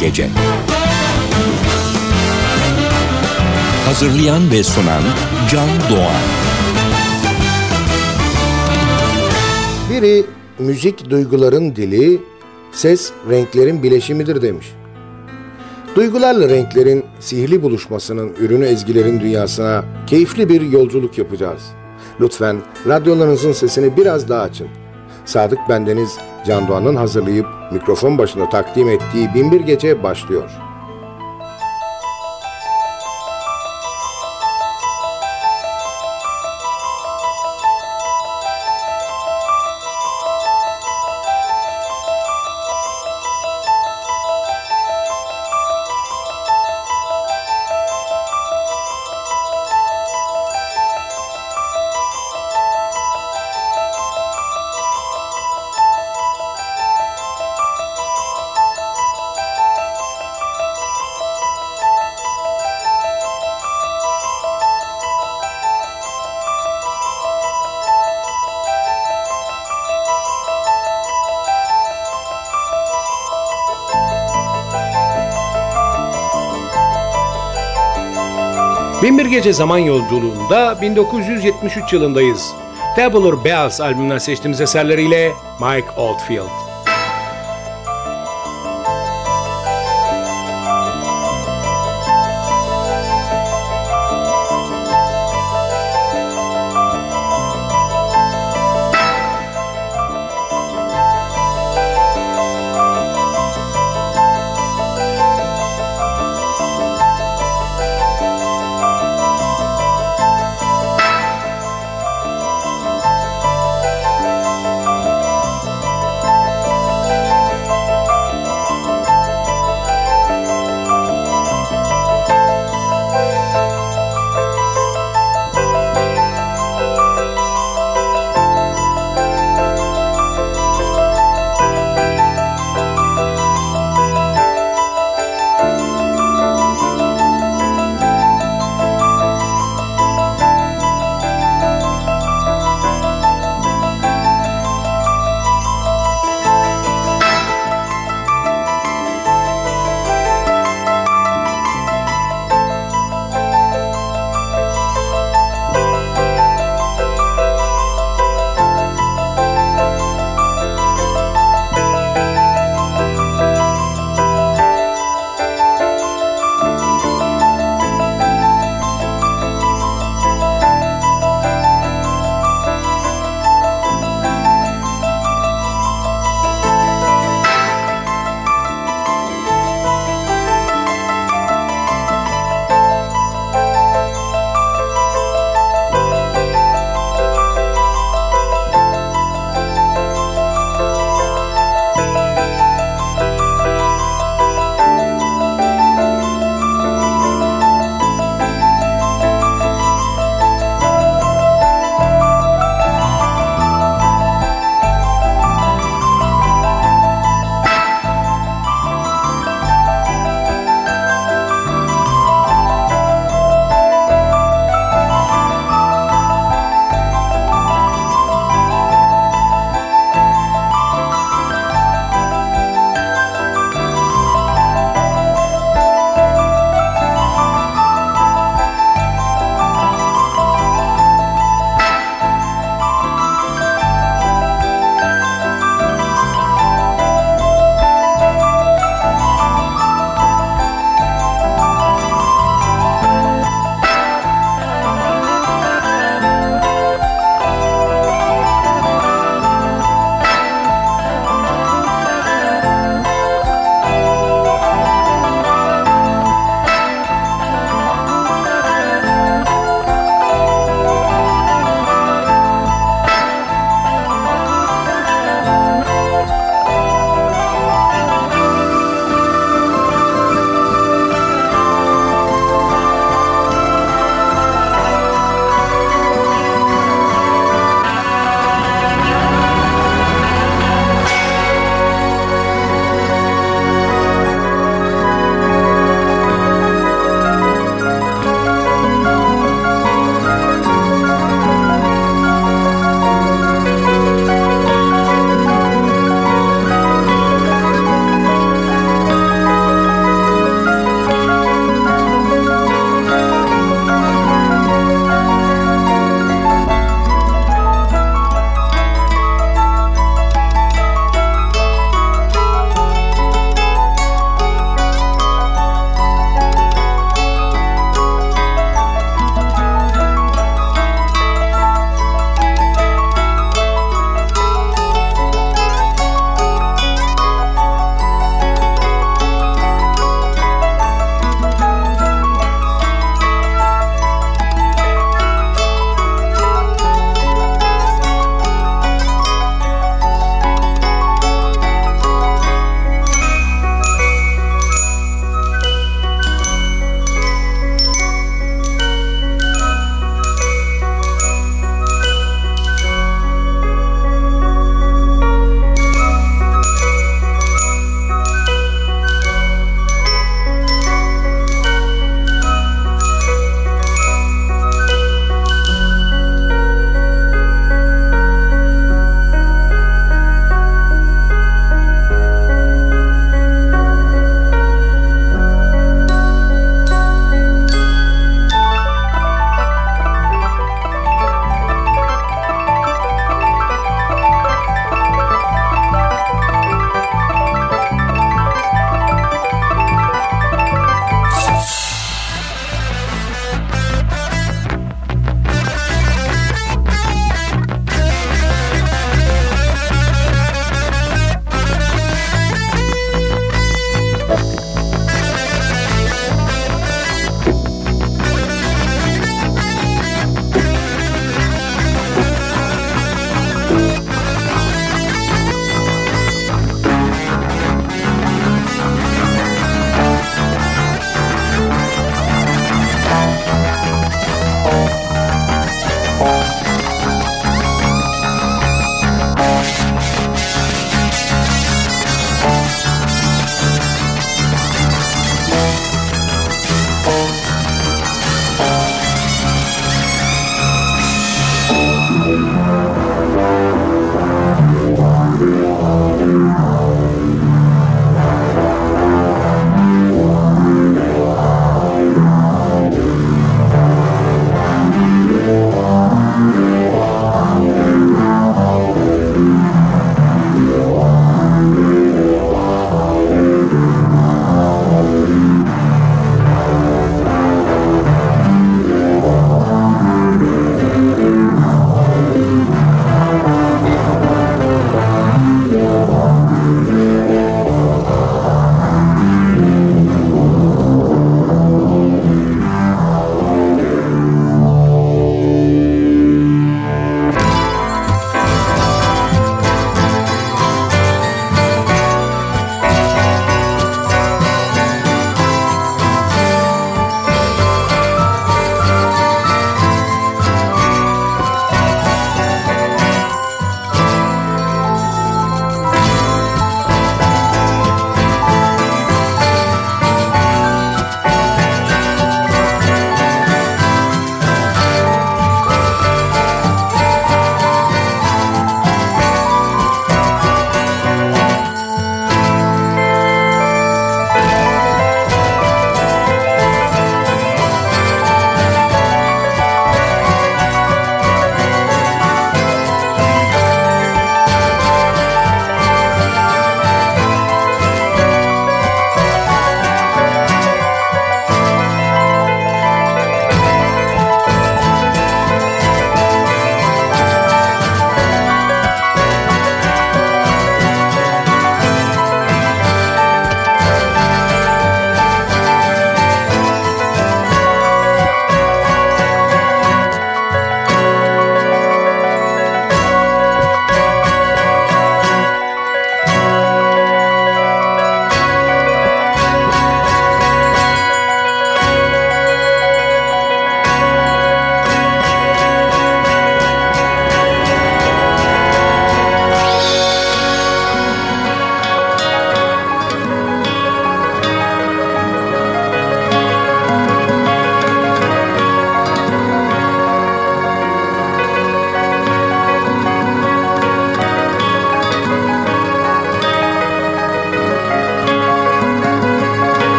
Gece Hazırlayan ve sunan Can Doğan Biri müzik duyguların dili, ses renklerin bileşimidir demiş. Duygularla renklerin sihirli buluşmasının ürünü ezgilerin dünyasına keyifli bir yolculuk yapacağız. Lütfen radyolarınızın sesini biraz daha açın. Sadık Bendeniz Can Doğan'ın hazırlayıp mikrofon başında takdim ettiği Binbir Gece başlıyor. Gece Zaman Yolculuğunda 1973 yılındayız. Tabular Bells albümünden seçtiğimiz eserleriyle Mike Oldfield.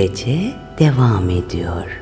Gece devam ediyor.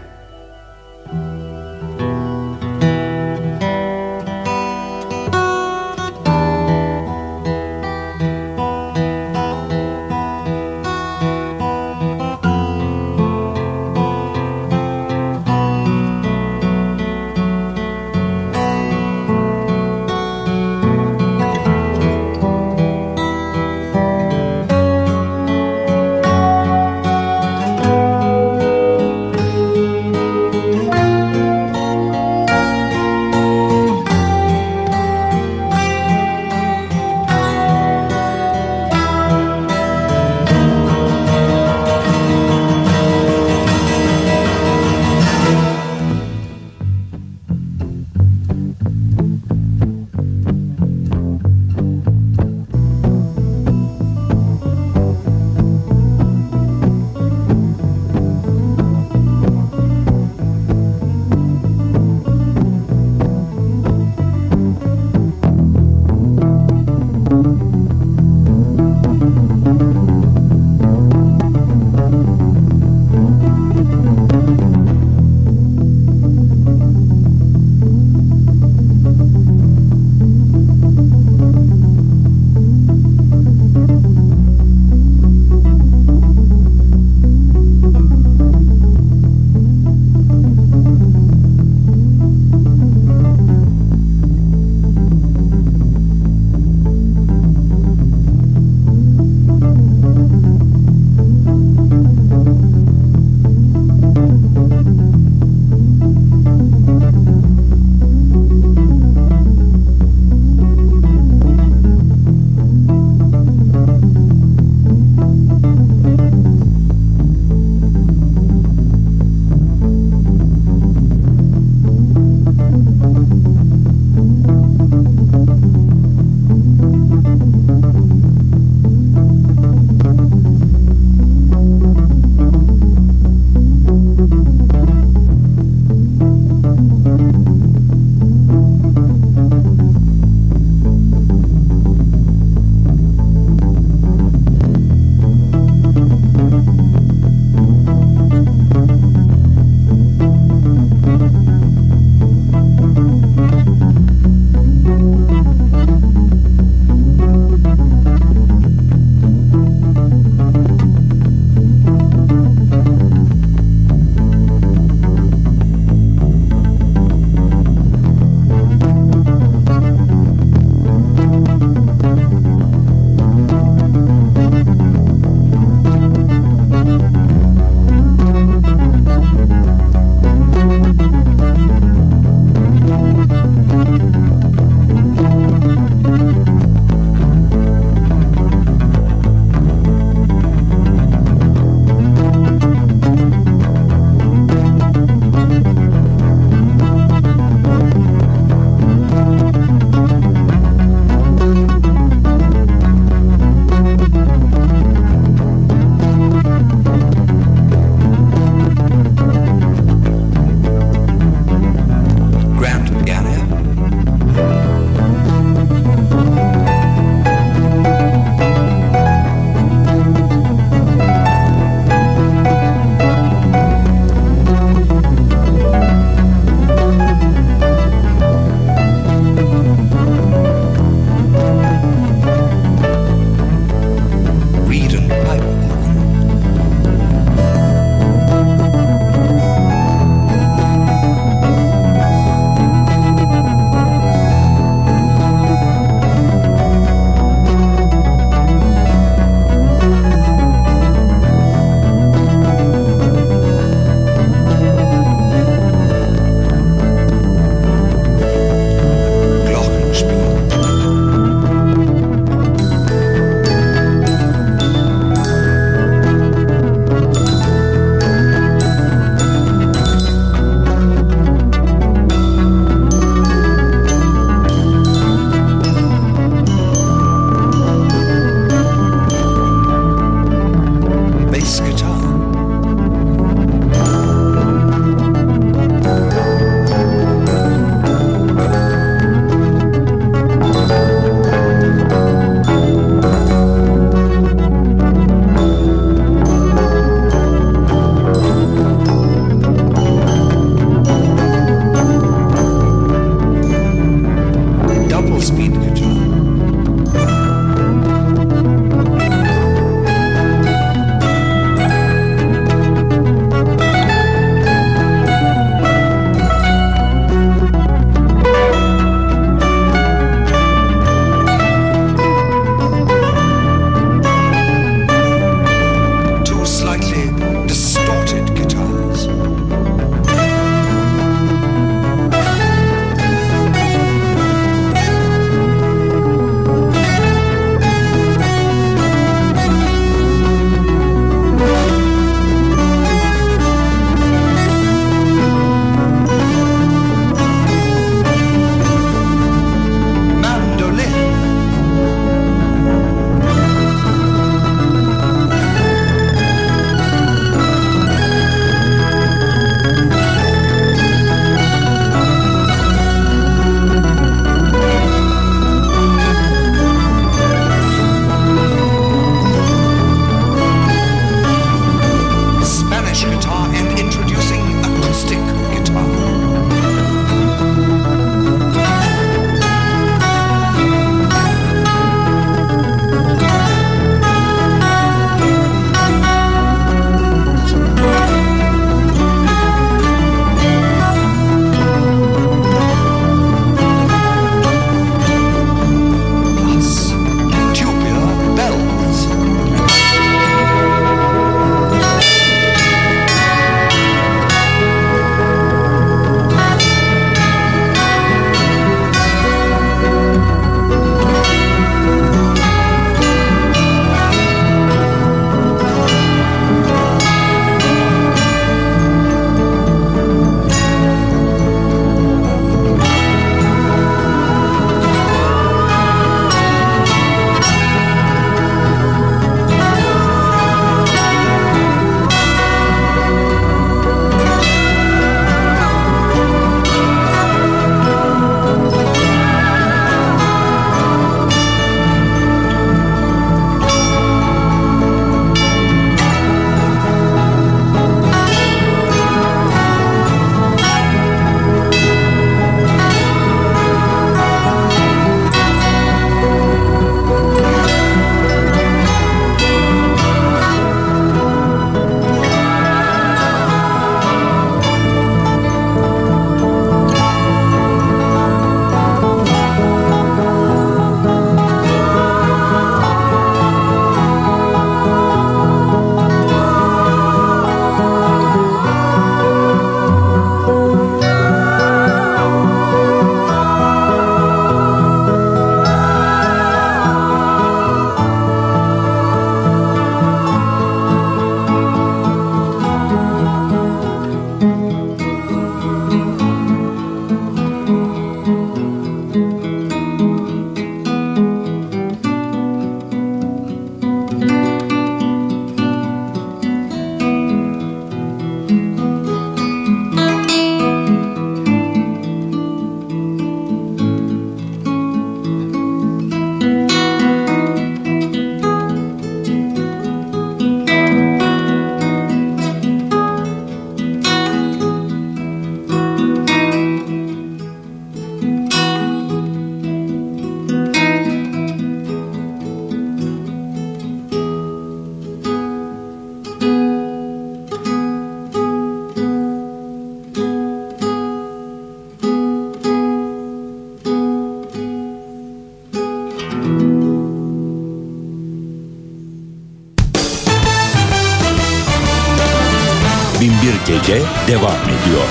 Ediyor.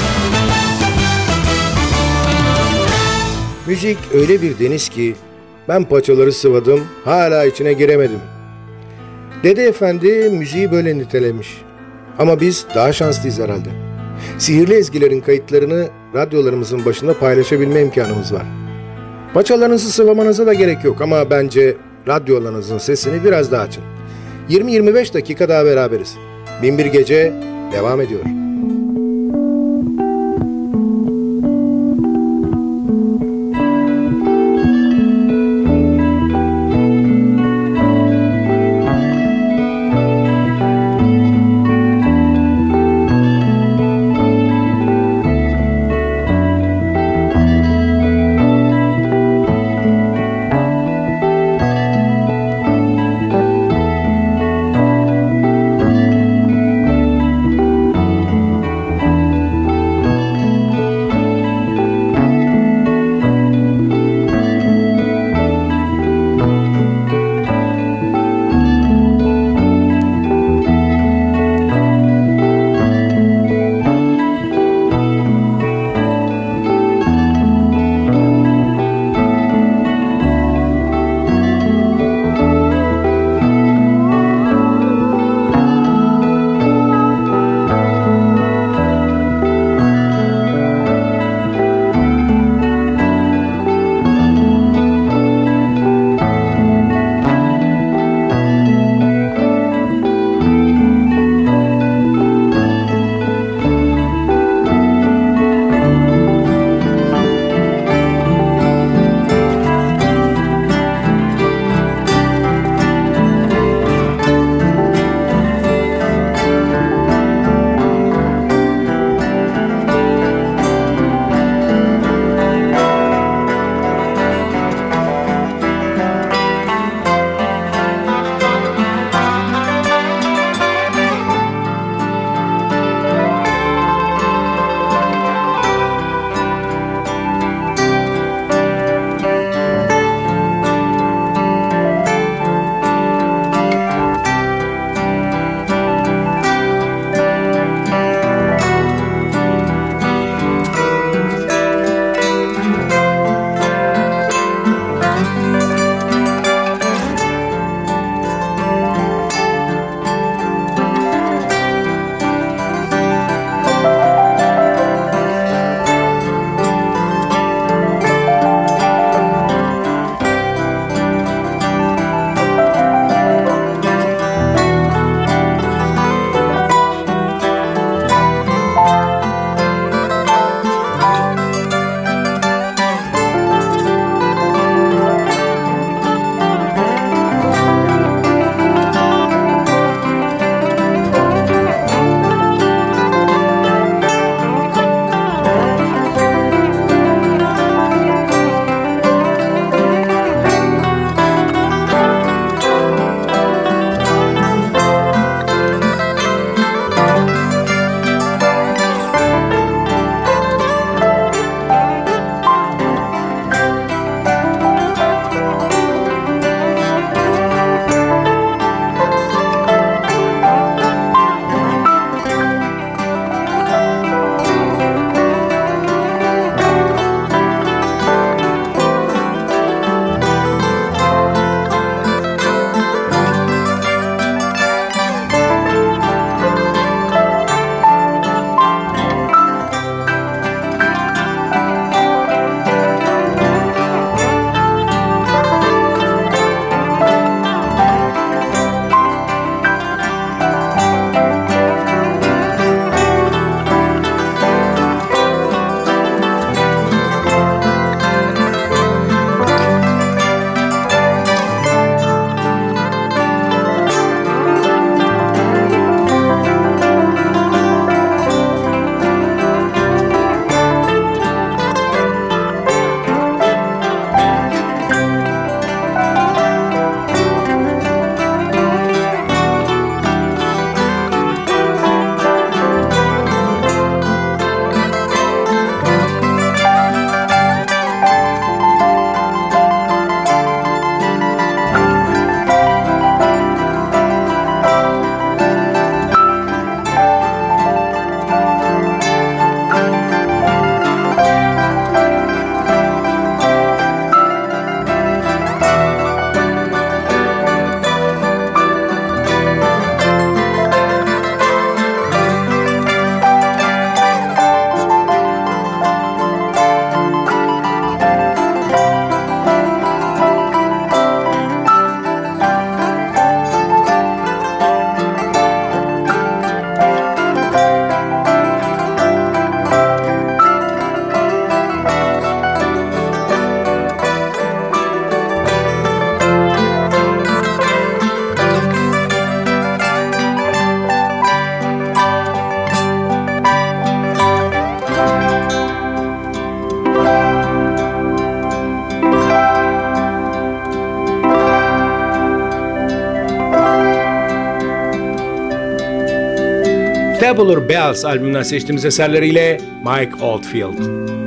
Müzik öyle bir deniz ki ben paçaları sıvadım hala içine giremedim. Dede Efendi müziği böyle nitelemiş. Ama biz daha şanslıyız herhalde. Sihirli ezgilerin kayıtlarını radyolarımızın başında paylaşabilme imkanımız var. Paçalarınızı sıvamanıza da gerek yok ama bence radyolarınızın sesini biraz daha açın. 20-25 dakika daha beraberiz. Binbir Gece devam ediyor. Fabulous Bells albümünden seçtiğimiz eserleriyle Mike Oldfield.